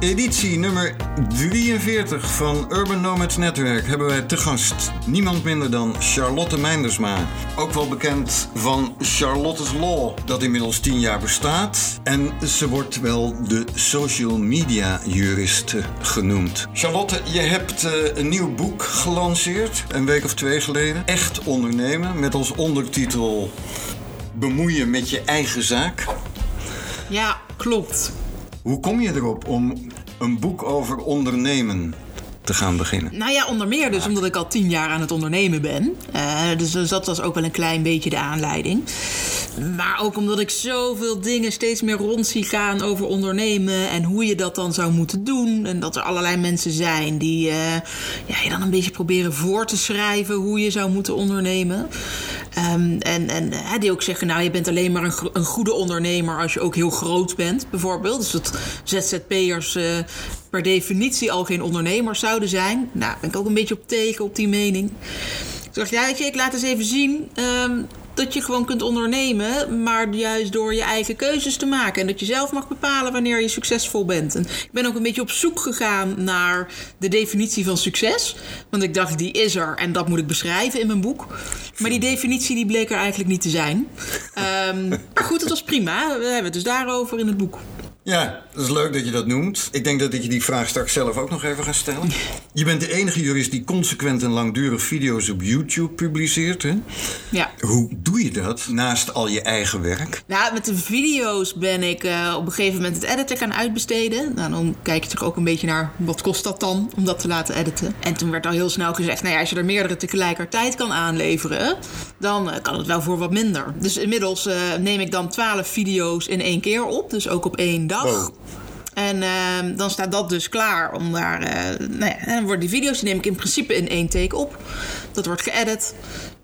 Editie nummer 43 van Urban Nomads Netwerk hebben wij te gast niemand minder dan Charlotte Meindersma. Ook wel bekend van Charlotte's Law, dat inmiddels 10 jaar bestaat. En ze wordt wel de social media juriste genoemd. Charlotte, je hebt uh, een nieuw boek gelanceerd, een week of twee geleden. Echt ondernemen, met als ondertitel Bemoeien met je eigen zaak. Ja, klopt. Hoe kom je erop om een boek over ondernemen te gaan beginnen? Nou ja, onder meer dus omdat ik al tien jaar aan het ondernemen ben. Uh, dus, dus dat was ook wel een klein beetje de aanleiding. Maar ook omdat ik zoveel dingen steeds meer rond zie gaan over ondernemen en hoe je dat dan zou moeten doen. En dat er allerlei mensen zijn die uh, ja, je dan een beetje proberen voor te schrijven hoe je zou moeten ondernemen. Um, en en die ook zeggen, nou je bent alleen maar een, een, goede ondernemer als je ook heel groot bent, bijvoorbeeld. Dus dat ZZP'ers uh, per definitie al geen ondernemers zouden zijn. Nou, ben ik ook een beetje op teken op die mening. Ik dacht, ja, je, ik laat eens even zien um, dat je gewoon kunt ondernemen, maar juist door je eigen keuzes te maken. En dat je zelf mag bepalen wanneer je succesvol bent. En ik ben ook een beetje op zoek gegaan naar de definitie van succes. Want ik dacht, die is er en dat moet ik beschrijven in mijn boek. Maar die definitie die bleek er eigenlijk niet te zijn. Um, goed, het was prima. We hebben het dus daarover in het boek. Ja, dat is leuk dat je dat noemt. Ik denk dat ik je die vraag straks zelf ook nog even ga stellen. Je bent de enige jurist die consequent en langdurig video's op YouTube publiceert. Hè? Ja. Hoe doe je dat naast al je eigen werk? Nou, met de video's ben ik uh, op een gegeven moment het editen gaan uitbesteden. Nou, dan kijk je natuurlijk ook een beetje naar wat kost dat dan om dat te laten editen. En toen werd al heel snel gezegd, nou ja, als je er meerdere tegelijkertijd kan aanleveren, dan uh, kan het wel voor wat minder. Dus inmiddels uh, neem ik dan 12 video's in één keer op, dus ook op één dag. En uh, dan staat dat dus klaar om daar. Uh, nou ja, dan worden die video's, die neem ik in principe in één take op. Dat wordt geëdit.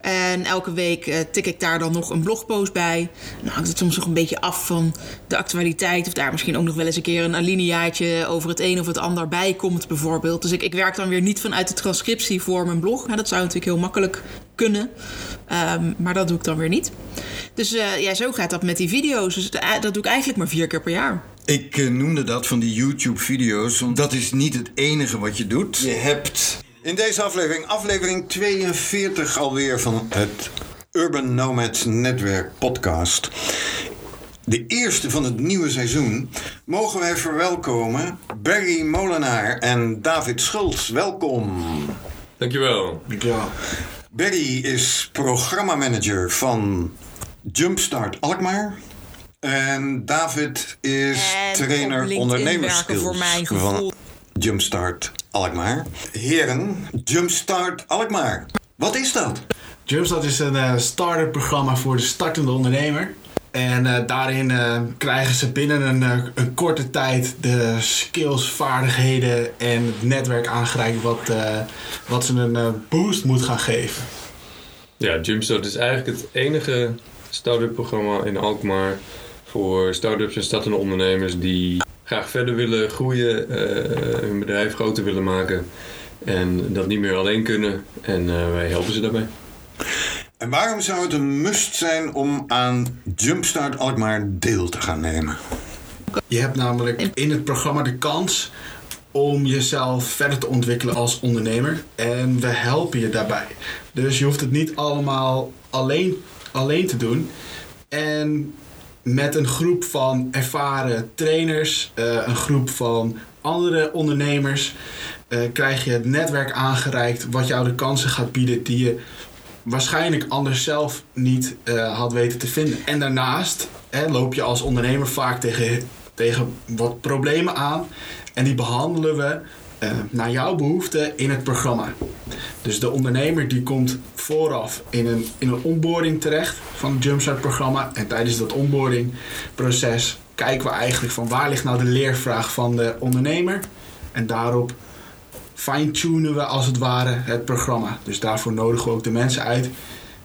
En elke week uh, tik ik daar dan nog een blogpost bij. Dan hangt het soms nog een beetje af van de actualiteit. Of daar misschien ook nog wel eens een keer een alineaatje over het een of het ander bij komt, bijvoorbeeld. Dus ik, ik werk dan weer niet vanuit de transcriptie voor mijn blog. Nou, dat zou natuurlijk heel makkelijk kunnen. Um, maar dat doe ik dan weer niet. Dus uh, ja, zo gaat dat met die video's. Dus dat doe ik eigenlijk maar vier keer per jaar. Ik uh, noemde dat van die YouTube-video's, want dat is niet het enige wat je doet. Je hebt in deze aflevering, aflevering 42 alweer van het Urban Nomads Netwerk podcast. De eerste van het nieuwe seizoen mogen wij verwelkomen Barry Molenaar en David Schultz. Welkom. Dankjewel. Dankjewel. Barry is programmamanager van Jumpstart Alkmaar. En David is en trainer ondernemerskills voor mijn gevoel. van Jumpstart Alkmaar. Heren, Jumpstart Alkmaar. Wat is dat? Jumpstart is een uh, start-up programma voor de startende ondernemer. En uh, daarin uh, krijgen ze binnen een, een, korte tijd de skills, vaardigheden en het netwerk aangereikt wat, wat ze een boost moet gaan geven. Ja, Jumpstart is eigenlijk het enige start-up programma in Alkmaar voor start-ups en startende ondernemers die graag verder willen groeien, uh, hun bedrijf groter willen maken en dat niet meer alleen kunnen. En uh, wij helpen ze daarbij. En waarom zou het een must zijn om aan Jumpstart Alkmaar deel te gaan nemen? Je hebt namelijk in het programma de kans om jezelf verder te ontwikkelen als ondernemer. En we helpen je daarbij. Dus je hoeft het niet allemaal alleen, alleen te doen. En met een groep van ervaren trainers, uh, een groep van andere ondernemers, uh, krijg je het netwerk aangereikt wat jou de kansen gaat bieden die je waarschijnlijk anders zelf niet uh, had weten te vinden. En daarnaast hè, loop je als ondernemer vaak tegen, tegen wat problemen aan en die behandelen we uh, naar jouw behoeften in het programma. Dus de ondernemer die komt vooraf in een, in een onboarding terecht van het Jumpstart programma. En tijdens dat onboarding proces kijken we eigenlijk van waar ligt nou de leervraag van de ondernemer. En daarop fine-tunen we als het ware het programma. Dus daarvoor nodigen we ook de mensen uit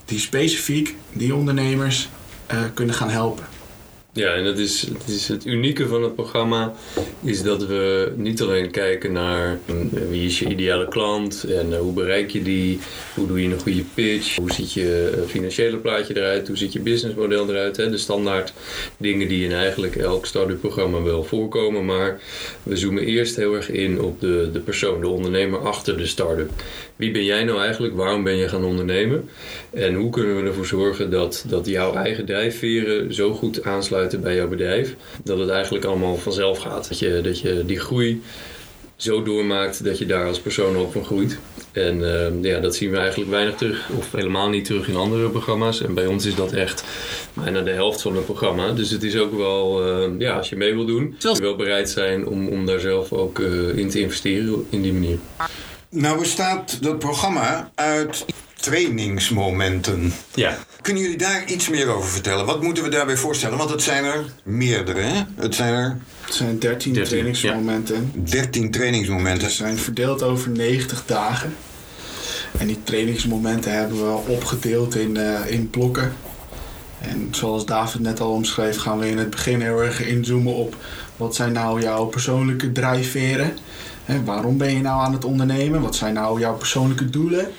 die specifiek die ondernemers uh, kunnen gaan helpen. Ja, en dat is, het, is het unieke van het programma is dat we niet alleen kijken naar mm, wie is je ideale klant en hoe bereik je die, hoe doe je een goede pitch, hoe ziet je financiële plaatje eruit, hoe ziet je businessmodel eruit, hè? de standaard dingen die in eigenlijk elk start-up programma wel voorkomen, maar we zoomen eerst heel erg in op de, de persoon, de ondernemer achter de start-up. Wie ben jij nou eigenlijk? Waarom ben je gaan ondernemen? En hoe kunnen we ervoor zorgen dat, dat jouw eigen drijfveren zo goed aansluiten bij jouw bedrijf, dat het eigenlijk allemaal vanzelf gaat. Dat je, dat je die groei zo doormaakt dat je daar als persoon ook van groeit. En uh, ja, dat zien we eigenlijk weinig terug, of helemaal niet terug in andere programma's. En bij ons is dat echt bijna de helft van het programma. Dus het is ook wel, uh, ja, als je mee wil doen, je wel bereid zijn om, om daar zelf ook uh, in te investeren in die manier. Nou bestaat dat programma uit trainingsmomenten. Ja. Kunnen jullie daar iets meer over vertellen? Wat moeten we daarbij voorstellen? Want het zijn er meerdere, hè? Het zijn er... Het zijn 13, 13, trainingsmomenten. 13 trainingsmomenten. Ze zijn verdeeld over 90 dagen. En die trainingsmomenten hebben we opgedeeld in, uh, in blokken. En zoals David net al omschreef, gaan we in het begin heel erg inzoomen op wat zijn nou jouw persoonlijke drijfveren. Hè, waarom ben je nou aan het ondernemen? Wat zijn nou jouw persoonlijke doelen?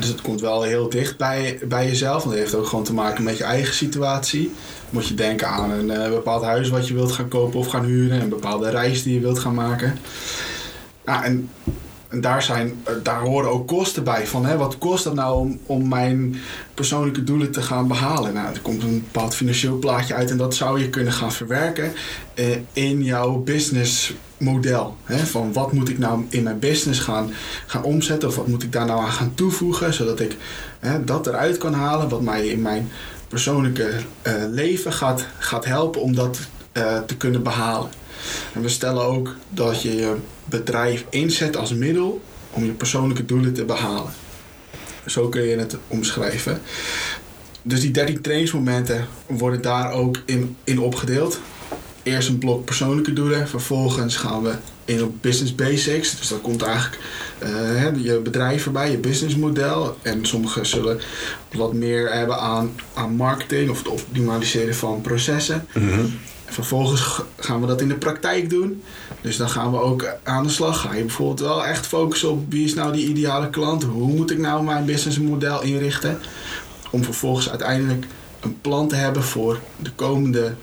Dus het komt wel heel dicht bij, bij jezelf. Want het heeft ook gewoon te maken met je eigen situatie. Moet je denken aan een uh, bepaald huis wat je wilt gaan kopen of gaan huren. Een bepaalde reis die je wilt gaan maken. Nou, en, en daar, zijn, daar horen ook kosten bij. Van, hè, wat kost het nou om, om mijn persoonlijke doelen te gaan behalen? Nou, er komt een bepaald financieel plaatje uit. En dat zou je kunnen gaan verwerken uh, in jouw business model. Hè? Van wat moet ik nou in mijn business gaan, gaan omzetten of wat moet ik daar nou aan gaan toevoegen, zodat ik hè, dat eruit kan halen wat mij in mijn persoonlijke uh, leven gaat, gaat helpen om dat uh, te kunnen behalen. En we stellen ook dat je je bedrijf inzet als middel om je persoonlijke doelen te behalen. Zo kun je het omschrijven. Dus die 13 trainingsmomenten worden daar ook in, in opgedeeld eerst een blok persoonlijke doelen. Vervolgens gaan we in op business basics. Dus dat komt eigenlijk uh, je bedrijf erbij, je businessmodel. En sommigen zullen wat meer hebben aan, aan marketing of het optimaliseren van processen. -hmm. Vervolgens gaan we dat in de praktijk doen. Dus dan gaan we ook aan de slag. Ga je bijvoorbeeld wel echt focussen op wie is nou die ideale klant? Hoe moet ik nou mijn businessmodel inrichten? Om vervolgens uiteindelijk een plan te hebben voor de komende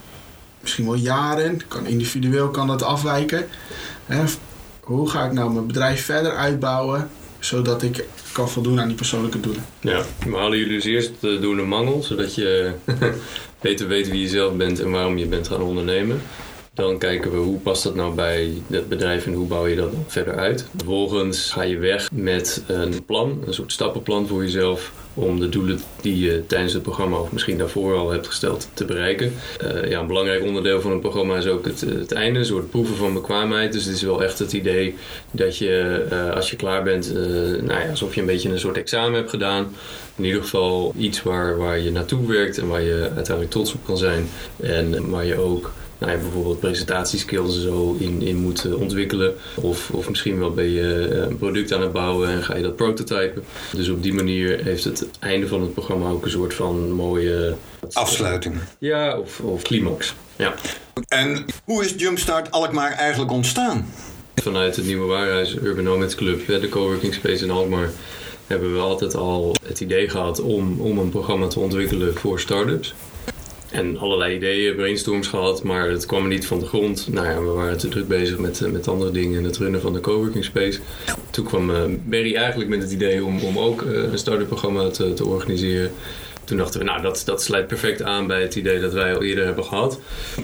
misschien wel jaren. Kan, individueel kan dat afwijken. Hè? Hoe ga ik nou mijn bedrijf verder uitbouwen zodat ik kan voldoen aan die persoonlijke doelen? Ja, we halen jullie dus eerst de mangel, zodat je beter weet wie je zelf bent en waarom je bent gaan ondernemen. Dan kijken we hoe past dat nou bij het bedrijf en hoe bouw je dat verder uit. Vervolgens ga je weg met een plan, een soort stappenplan voor jezelf om de doelen die je tijdens het programma of misschien daarvoor al hebt gesteld te bereiken. Uh, ja, een belangrijk onderdeel van het programma is ook het, het einde, een soort proeven van bekwaamheid. Dus het is wel echt het idee dat je uh, als je klaar bent, uh, nou ja, alsof je een beetje een soort examen hebt gedaan. In ieder geval iets waar, waar je naartoe werkt en waar je uiteindelijk trots op kan zijn. En waar je ook nou, je bijvoorbeeld presentatieskills en zo in, in moet ontwikkelen. Of, of misschien wel ben je een product aan het bouwen en ga je dat prototypen. Dus op die manier heeft het einde van het programma ook een soort van mooie... Afsluiting. Ja, of, of climax. Ja. En hoe is Jumpstart Alkmaar eigenlijk ontstaan? Vanuit het Nieuwe Waarhuis Urban Nomads Club, de coworking space in Alkmaar, hebben we altijd al het idee gehad om, om een programma te ontwikkelen voor start-ups. En allerlei ideeën, brainstorms gehad, maar het kwam niet van de grond. Nou ja, we waren te druk bezig met, met andere dingen en het runnen van de coworking space. Toen kwam uh, Barry eigenlijk met het idee om, om ook uh, een start-up programma te, te organiseren. Toen dachten we, nou, dat, dat sluit perfect aan bij het idee dat wij al eerder hebben gehad.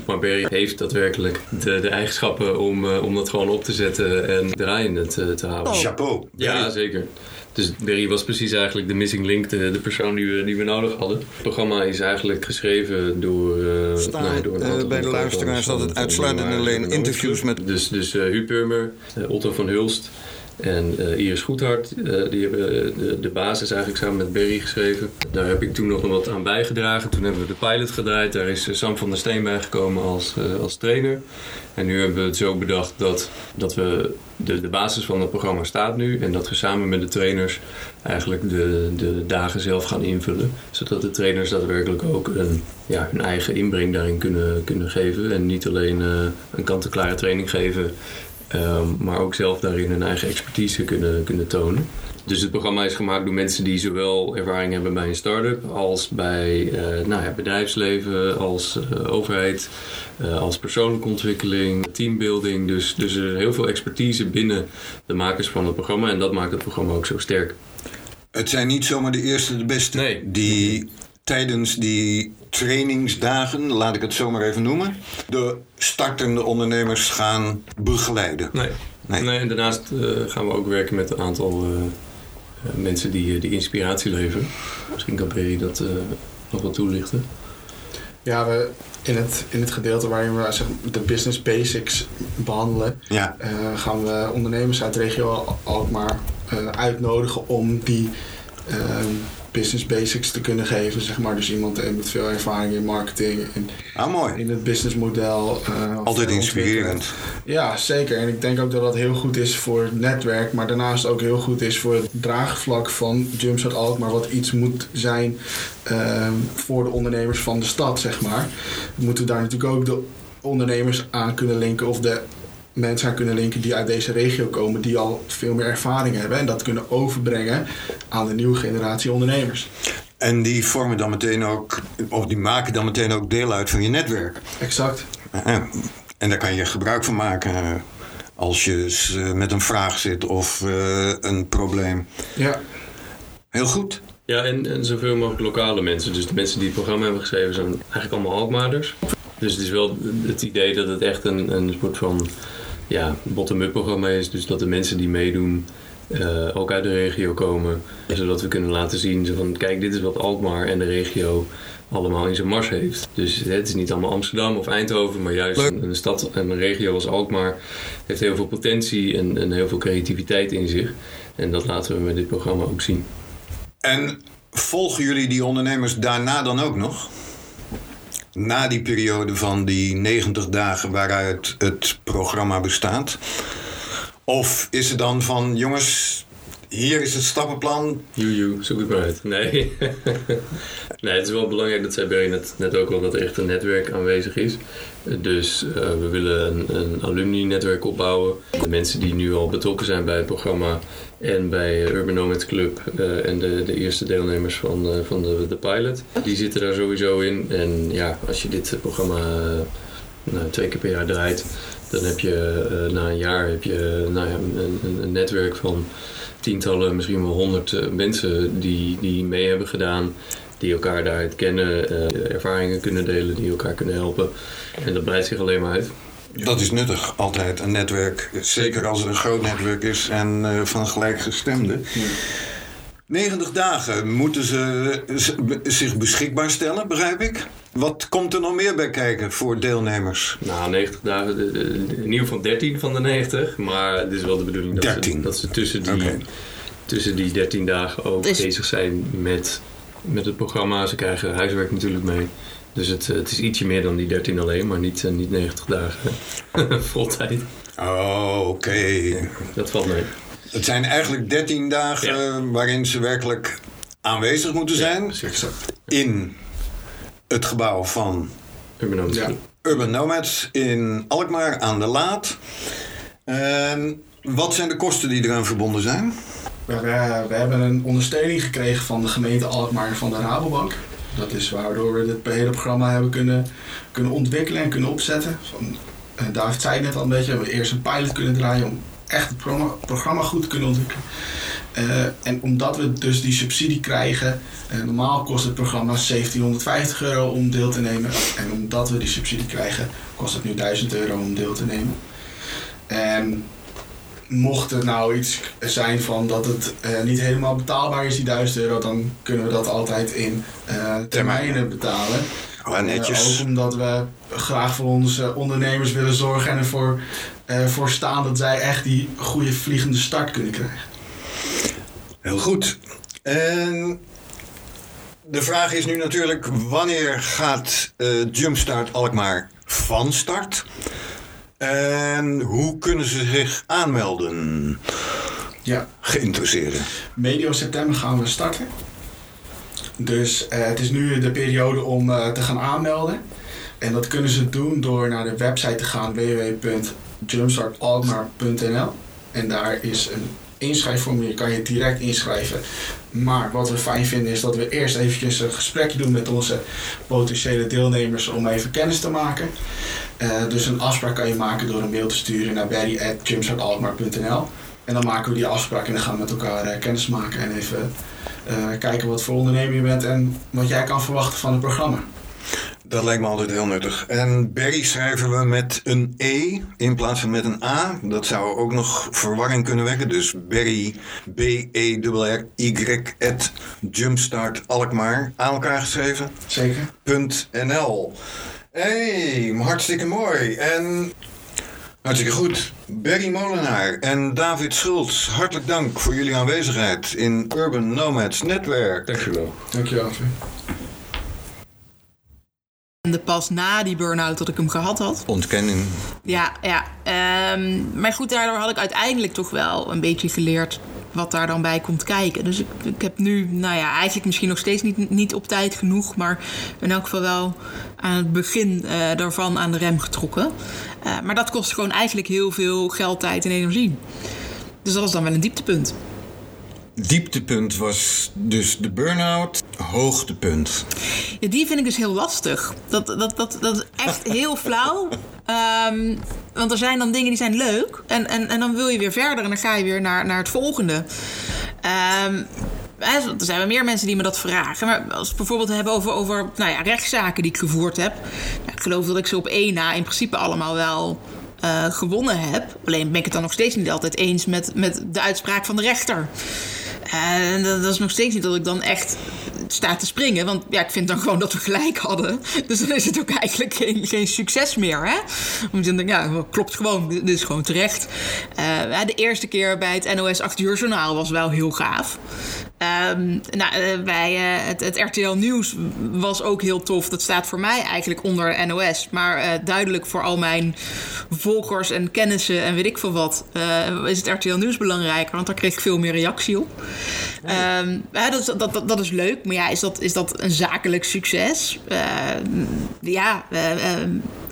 Maar Barry heeft daadwerkelijk de, de eigenschappen om, uh, om dat gewoon op te zetten en draaiende te, te houden. Oh. Chapeau. Ja, zeker. Dus Barry was precies eigenlijk de missing link, de, de persoon die we, die we nodig hadden. Het programma is eigenlijk geschreven door... Uh, Staan, nou, door uh, bij de luisteraars dat het uitsluitend alleen interviews met... Dus, dus uh, Huub Purmer, Otto van Hulst En uh, Iris Goedhart, uh, die hebben de, de, basis eigenlijk samen met Berry geschreven. Daar heb ik toen nog wat aan bijgedragen. Toen hebben we de pilot gedraaid. Daar is Sam van der Steen bijgekomen als, als trainer. En nu hebben we het zo bedacht dat, dat we de, de basis van het programma staat nu. En dat we samen met de trainers eigenlijk de, de dagen zelf gaan invullen. Zodat de trainers daadwerkelijk ook een, ja, hun eigen inbreng daarin kunnen, kunnen geven. En niet alleen een kant-en-klare training geven Um, maar ook zelf daarin hun eigen expertise kunnen, kunnen tonen. Dus het programma is gemaakt door mensen die zowel ervaring hebben bij een start-up als bij uh, nou ja, bedrijfsleven, als uh, overheid, uh, als persoonlijke ontwikkeling, teambuilding. Dus, dus er is heel veel expertise binnen de makers van het programma en dat maakt het programma ook zo sterk. Het zijn niet zomaar de eerste, de beste nee. die tijdens die trainingsdagen, laat ik het zo maar even noemen, de startende ondernemers gaan begeleiden. Nee. Nee. nee en daarnaast uh, gaan we ook werken met een aantal uh, mensen die, die inspiratie leveren. Misschien kan Perry dat uh, nog wat toelichten. Ja, we, in, het, in het gedeelte waarin we zeg, de business basics behandelen, ja. gaan we ondernemers uit de regio Alkmaar uitnodigen om die ehm, business basics te kunnen geven, zeg maar. Dus iemand met veel ervaring in marketing en ah, mooi. in het businessmodel. Uh, Altijd inspirerend. Ja, zeker. En ik denk ook dat dat heel goed is voor het netwerk, maar daarnaast ook heel goed is voor het draagvlak van Jumpstart maar wat iets moet zijn uh, voor de ondernemers van de stad, zeg maar. We moeten daar natuurlijk ook de ondernemers aan kunnen linken of de mensen aan kunnen linken die uit deze regio komen, die al veel meer ervaring hebben en dat kunnen overbrengen aan de nieuwe generatie ondernemers. En die vormen dan meteen ook, of die maken dan meteen ook deel uit van je netwerk. Exact. En daar kan je gebruik van maken als je met een vraag zit of een probleem. Ja. Heel goed. Ja, en, en zoveel mogelijk lokale mensen. Dus de mensen die het programma hebben geschreven zijn eigenlijk allemaal Alkmaarders. Dus het is wel het idee dat het echt een, een soort van ja, bottom-up programma is. Dus dat de mensen die meedoen uh, ook uit de regio komen. Zodat we kunnen laten zien van kijk, dit is wat Alkmaar en de regio allemaal in zijn mars heeft. Dus het is niet allemaal Amsterdam of Eindhoven, maar juist een, een, stad en een regio als Alkmaar heeft heel veel potentie en, en heel veel creativiteit in zich. En dat laten we met dit programma ook zien. En volgen jullie die ondernemers daarna dan ook nog? Na die periode van die 90 dagen waaruit het programma bestaat? Of is het dan van, jongens, hier is het stappenplan. Joejoe, zoek het maar uit. Nee. nee, het is wel belangrijk, dat zei Barry net, net ook al, dat er echt een netwerk aanwezig is. Dus uh, we willen een, een alumni-netwerk opbouwen. De mensen die nu al betrokken zijn bij het programma en bij Urban Nomads Club uh, en de, de eerste deelnemers van, van de, de pilot, die zitten daar sowieso in. En ja, als je dit programma nou, twee keer per jaar draait, dan heb je na een jaar heb je, nou een netwerk van tientallen, misschien wel honderd mensen die, die mee hebben gedaan die elkaar daaruit kennen, uh, ervaringen kunnen delen, die elkaar kunnen helpen. En dat breidt zich alleen maar uit. Dat is nuttig, altijd een netwerk. Zeker als het een groot netwerk is en uh, van gelijkgestemden. Ja. 90 dagen moeten ze zich beschikbaar stellen, begrijp ik. Wat komt er nog meer bij kijken voor deelnemers? Nou, 90 dagen, in ieder geval 13 van de 90. Maar het is wel de bedoeling dat, ze, dat ze, tussen, die, okay. tussen die 13 dagen ook is... bezig zijn met met het programma. Ze krijgen huiswerk natuurlijk mee. Dus het, het is ietsje meer dan die 13 alleen, maar niet, niet 90 dagen vol tijd. Oh, oké. Okay. dat valt mee. Het zijn eigenlijk 13 dagen ja. waarin ze werkelijk aanwezig moeten zijn. Ja, in het gebouw van Urban Nomads, ja. Urban Nomads in Alkmaar aan de Laat. En wat zijn de kosten die eraan verbonden zijn? We, we, hebben een ondersteuning gekregen van de gemeente Alkmaar en van de Rabobank. Dat is waardoor we dit hele programma hebben kunnen, kunnen ontwikkelen en kunnen opzetten. Van, uh, David zei net al een beetje, we hebben eerst een pilot kunnen draaien om echt het programma, goed kunnen ontwikkelen. Uh, en omdat we dus die subsidie krijgen, uh, normaal kost het programma 1750 euro om deel te nemen. En omdat we die subsidie krijgen, kost het nu 1000 euro om deel te nemen. En mocht het nou iets zijn van dat het uh, niet helemaal betaalbaar is, die 1000 euro, dan kunnen we dat altijd in termijnen betalen. Oh, netjes. Ook omdat we graag voor onze ondernemers willen zorgen en ervoor ervoor staan dat zij echt die goede vliegende start kunnen krijgen. Heel goed. En de vraag is nu natuurlijk: wanneer gaat eh, Jumpstart Alkmaar van start? En hoe kunnen ze zich aanmelden? Ja. Geïnteresseerden. Medio september gaan we starten. Dus eh, het is nu de periode om eh, te gaan aanmelden. En dat kunnen ze doen door naar de website te gaan www.jumpstartalkmaar.nl En daar is een inschrijfformulier, kan je direct inschrijven. Maar wat we fijn vinden is dat we eerst eventjes een gesprekje doen met onze potentiële deelnemers om even kennis te maken. Eh, dus een afspraak kan je maken door een mail te sturen naar barry.jumpstartalkmaar.nl En dan maken we die afspraak en dan gaan we met elkaar uh, kennis maken en even uh, kijken wat voor ondernemer je bent en wat jij kan verwachten van het programma. Dat lijkt me altijd heel nuttig. En Barry schrijven we met een E in plaats van met een A. Dat zou ook nog verwarring kunnen wekken. Dus Barry, B-E-R-R-Y, at Jumpstart Alkmaar. Aan elkaar geschreven. Zeker. .nl. Hey, hartstikke mooi. En hartstikke goed. Barry Molenaar en David Schultz, hartelijk dank voor jullie aanwezigheid in Urban Nomads Netwerk. Dankjewel. Dankjewel. Pas na die burn-out dat ik hem gehad had. Ontkenning. Ja, ja. Ehm, maar goed, daardoor had ik uiteindelijk toch wel een beetje geleerd wat daar dan bij komt kijken. Dus ik, ik heb nu, nou ja, eigenlijk misschien nog steeds niet, niet op tijd genoeg, maar in elk geval wel aan het begin eh, daarvan aan de rem getrokken. Eh, maar dat kost gewoon eigenlijk heel veel geld, tijd en energie. Dus dat was dan wel een dieptepunt. Dieptepunt was dus de burn-out. Hoogtepunt. Ja, die vind ik dus heel lastig. Dat, dat, dat, dat is echt heel flauw. Ehm, want er zijn dan dingen die zijn leuk. En, en, en dan wil je weer verder en dan ga je weer naar, naar het volgende. Ehm, hè, er zijn wel meer mensen die me dat vragen. Maar als we het bijvoorbeeld hebben over, over nou ja, rechtszaken die ik gevoerd heb. Ik geloof dat ik ze op één na in principe allemaal wel eh, gewonnen heb. Alleen ben ik het dan nog steeds niet altijd eens met, met de uitspraak van de rechter. En dat, dat is nog steeds niet dat ik dan echt sta te springen. Want ja, ik vind dan gewoon dat we gelijk hadden. Dus dan is het ook eigenlijk geen, geen succes meer. Hè? Omdat je dan ja, klopt gewoon. Dit is gewoon terecht. Uh, de eerste keer bij het NOS 8 uur journaal was wel heel gaaf. Um, nou, bij uh, het, het, RTL Nieuws was ook heel tof. Dat staat voor mij eigenlijk onder NOS. Maar uh, duidelijk voor al mijn volgers en kennissen en weet ik veel wat... is het RTL Nieuws belangrijker. Want daar kreeg ik veel meer reactie op. Ja. Um, dat, dat, dat, dat, is leuk. Maar ja, is dat, is dat een zakelijk succes? ja,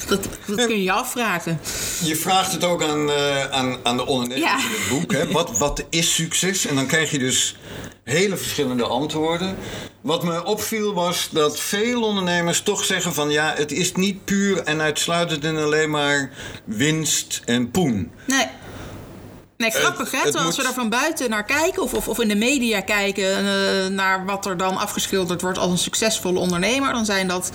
dat, dat, kun je je afvragen. Je vraagt het ook aan, aan, aan de ondernemers ja. in het boek. Hè? Wat, wat is succes? En dan krijg je dus hele verschillende antwoorden. Wat me opviel was dat veel ondernemers toch zeggen van ja, het is niet puur en uitsluitend en alleen maar winst en poen. Nee. Nee, grappig hè? Als we daar van buiten naar kijken of, of, of in de media kijken uh, naar wat er dan afgeschilderd wordt als een succesvolle ondernemer, dan zijn dat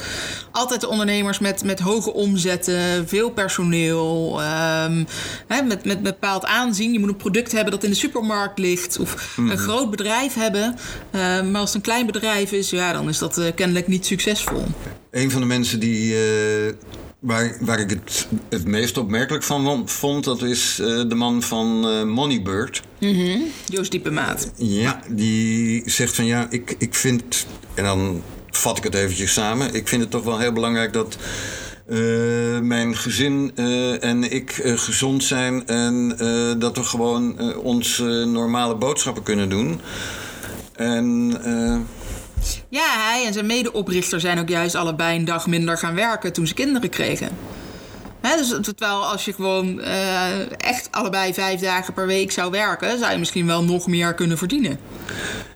altijd de ondernemers met, met hoge omzetten, veel personeel, um, hè, met, met bepaald aanzien. Je moet een product hebben dat in de supermarkt ligt of mm. een groot bedrijf hebben. Uh, maar als het een klein bedrijf is, ja, dan is dat uh, kennelijk niet succesvol. Een van de mensen die Waar, waar ik het het meest opmerkelijk van vond, dat is uh, de man van uh, Moneybird. Mm -hmm. Joost Diepemaat. Ja, die zegt van ja, ik, ik vind, en dan vat ik het eventjes samen, ik vind het toch wel heel belangrijk dat uh, mijn gezin en ik gezond zijn en dat we gewoon onze normale boodschappen kunnen doen. En ja, hij en zijn medeoprichter zijn ook juist allebei een dag minder gaan werken toen ze kinderen kregen. He, dus terwijl als je gewoon uh, echt allebei vijf dagen per week zou werken, zou je misschien wel nog meer kunnen verdienen.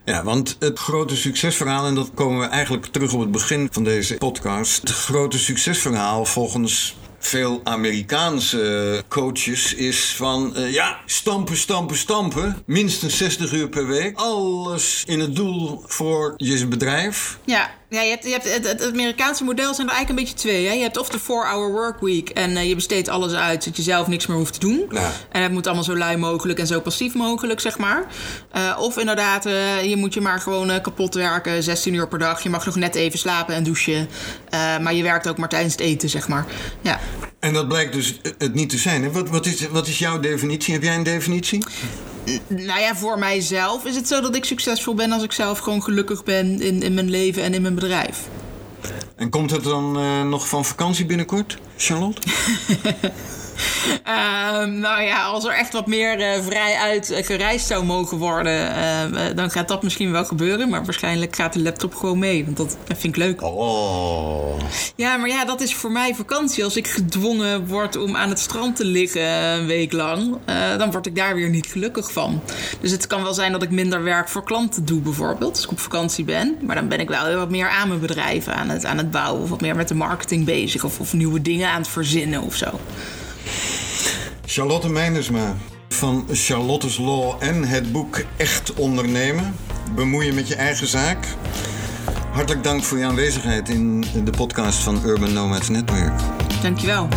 Ja, want het grote succesverhaal, en dat komen we eigenlijk terug op het begin van deze podcast. Het grote succesverhaal volgens veel Amerikaanse coaches is van uh, ja, stampen, stampen, stampen. Minstens 60 uur per week. Alles in het doel voor je bedrijf. Ja, Ja, je hebt, je hebt het, het Amerikaanse model zijn er eigenlijk een beetje twee. Hè? Je hebt of de 4-hour workweek en uh, je besteedt alles uit... zodat je zelf niks meer hoeft te doen. Ja. En het moet allemaal zo lui mogelijk en zo passief mogelijk, zeg maar. Uh, of inderdaad, uh, je moet je maar gewoon kapot werken, 16 uur per dag. Je mag nog net even slapen en douchen. maar je werkt ook maar tijdens het eten, zeg maar. Ja. En dat blijkt dus het niet te zijn. Hè? Wat, wat, is, wat is jouw definitie? Heb jij een definitie? Nou ja, voor mijzelf is het zo dat ik succesvol ben als ik zelf gewoon gelukkig ben in, in mijn leven en in mijn bedrijf. En komt het dan uh, nog van vakantie binnenkort, Charlotte? Uh, nou ja, als er echt wat meer uh, vrij uit uh, gereisd zou mogen worden, dan gaat dat misschien wel gebeuren. Maar waarschijnlijk gaat de laptop gewoon mee, want dat vind ik leuk. Oh. Ja, maar ja, dat is voor mij vakantie. Als ik gedwongen word om aan het strand te liggen een week lang, dan word ik daar weer niet gelukkig van. Dus het kan wel zijn dat ik minder werk voor klanten doe, bijvoorbeeld, als ik op vakantie ben. Maar dan ben ik wel heel wat meer aan mijn bedrijf aan het, aan het bouwen, of wat meer met de marketing bezig, of, of nieuwe dingen aan het verzinnen of zo. Charlotte Meinersma van Charlotte's Law en het boek Echt Ondernemen. Bemoeien met je eigen zaak. Hartelijk dank voor je aanwezigheid in de podcast van Urban Nomads Network. Dankjewel.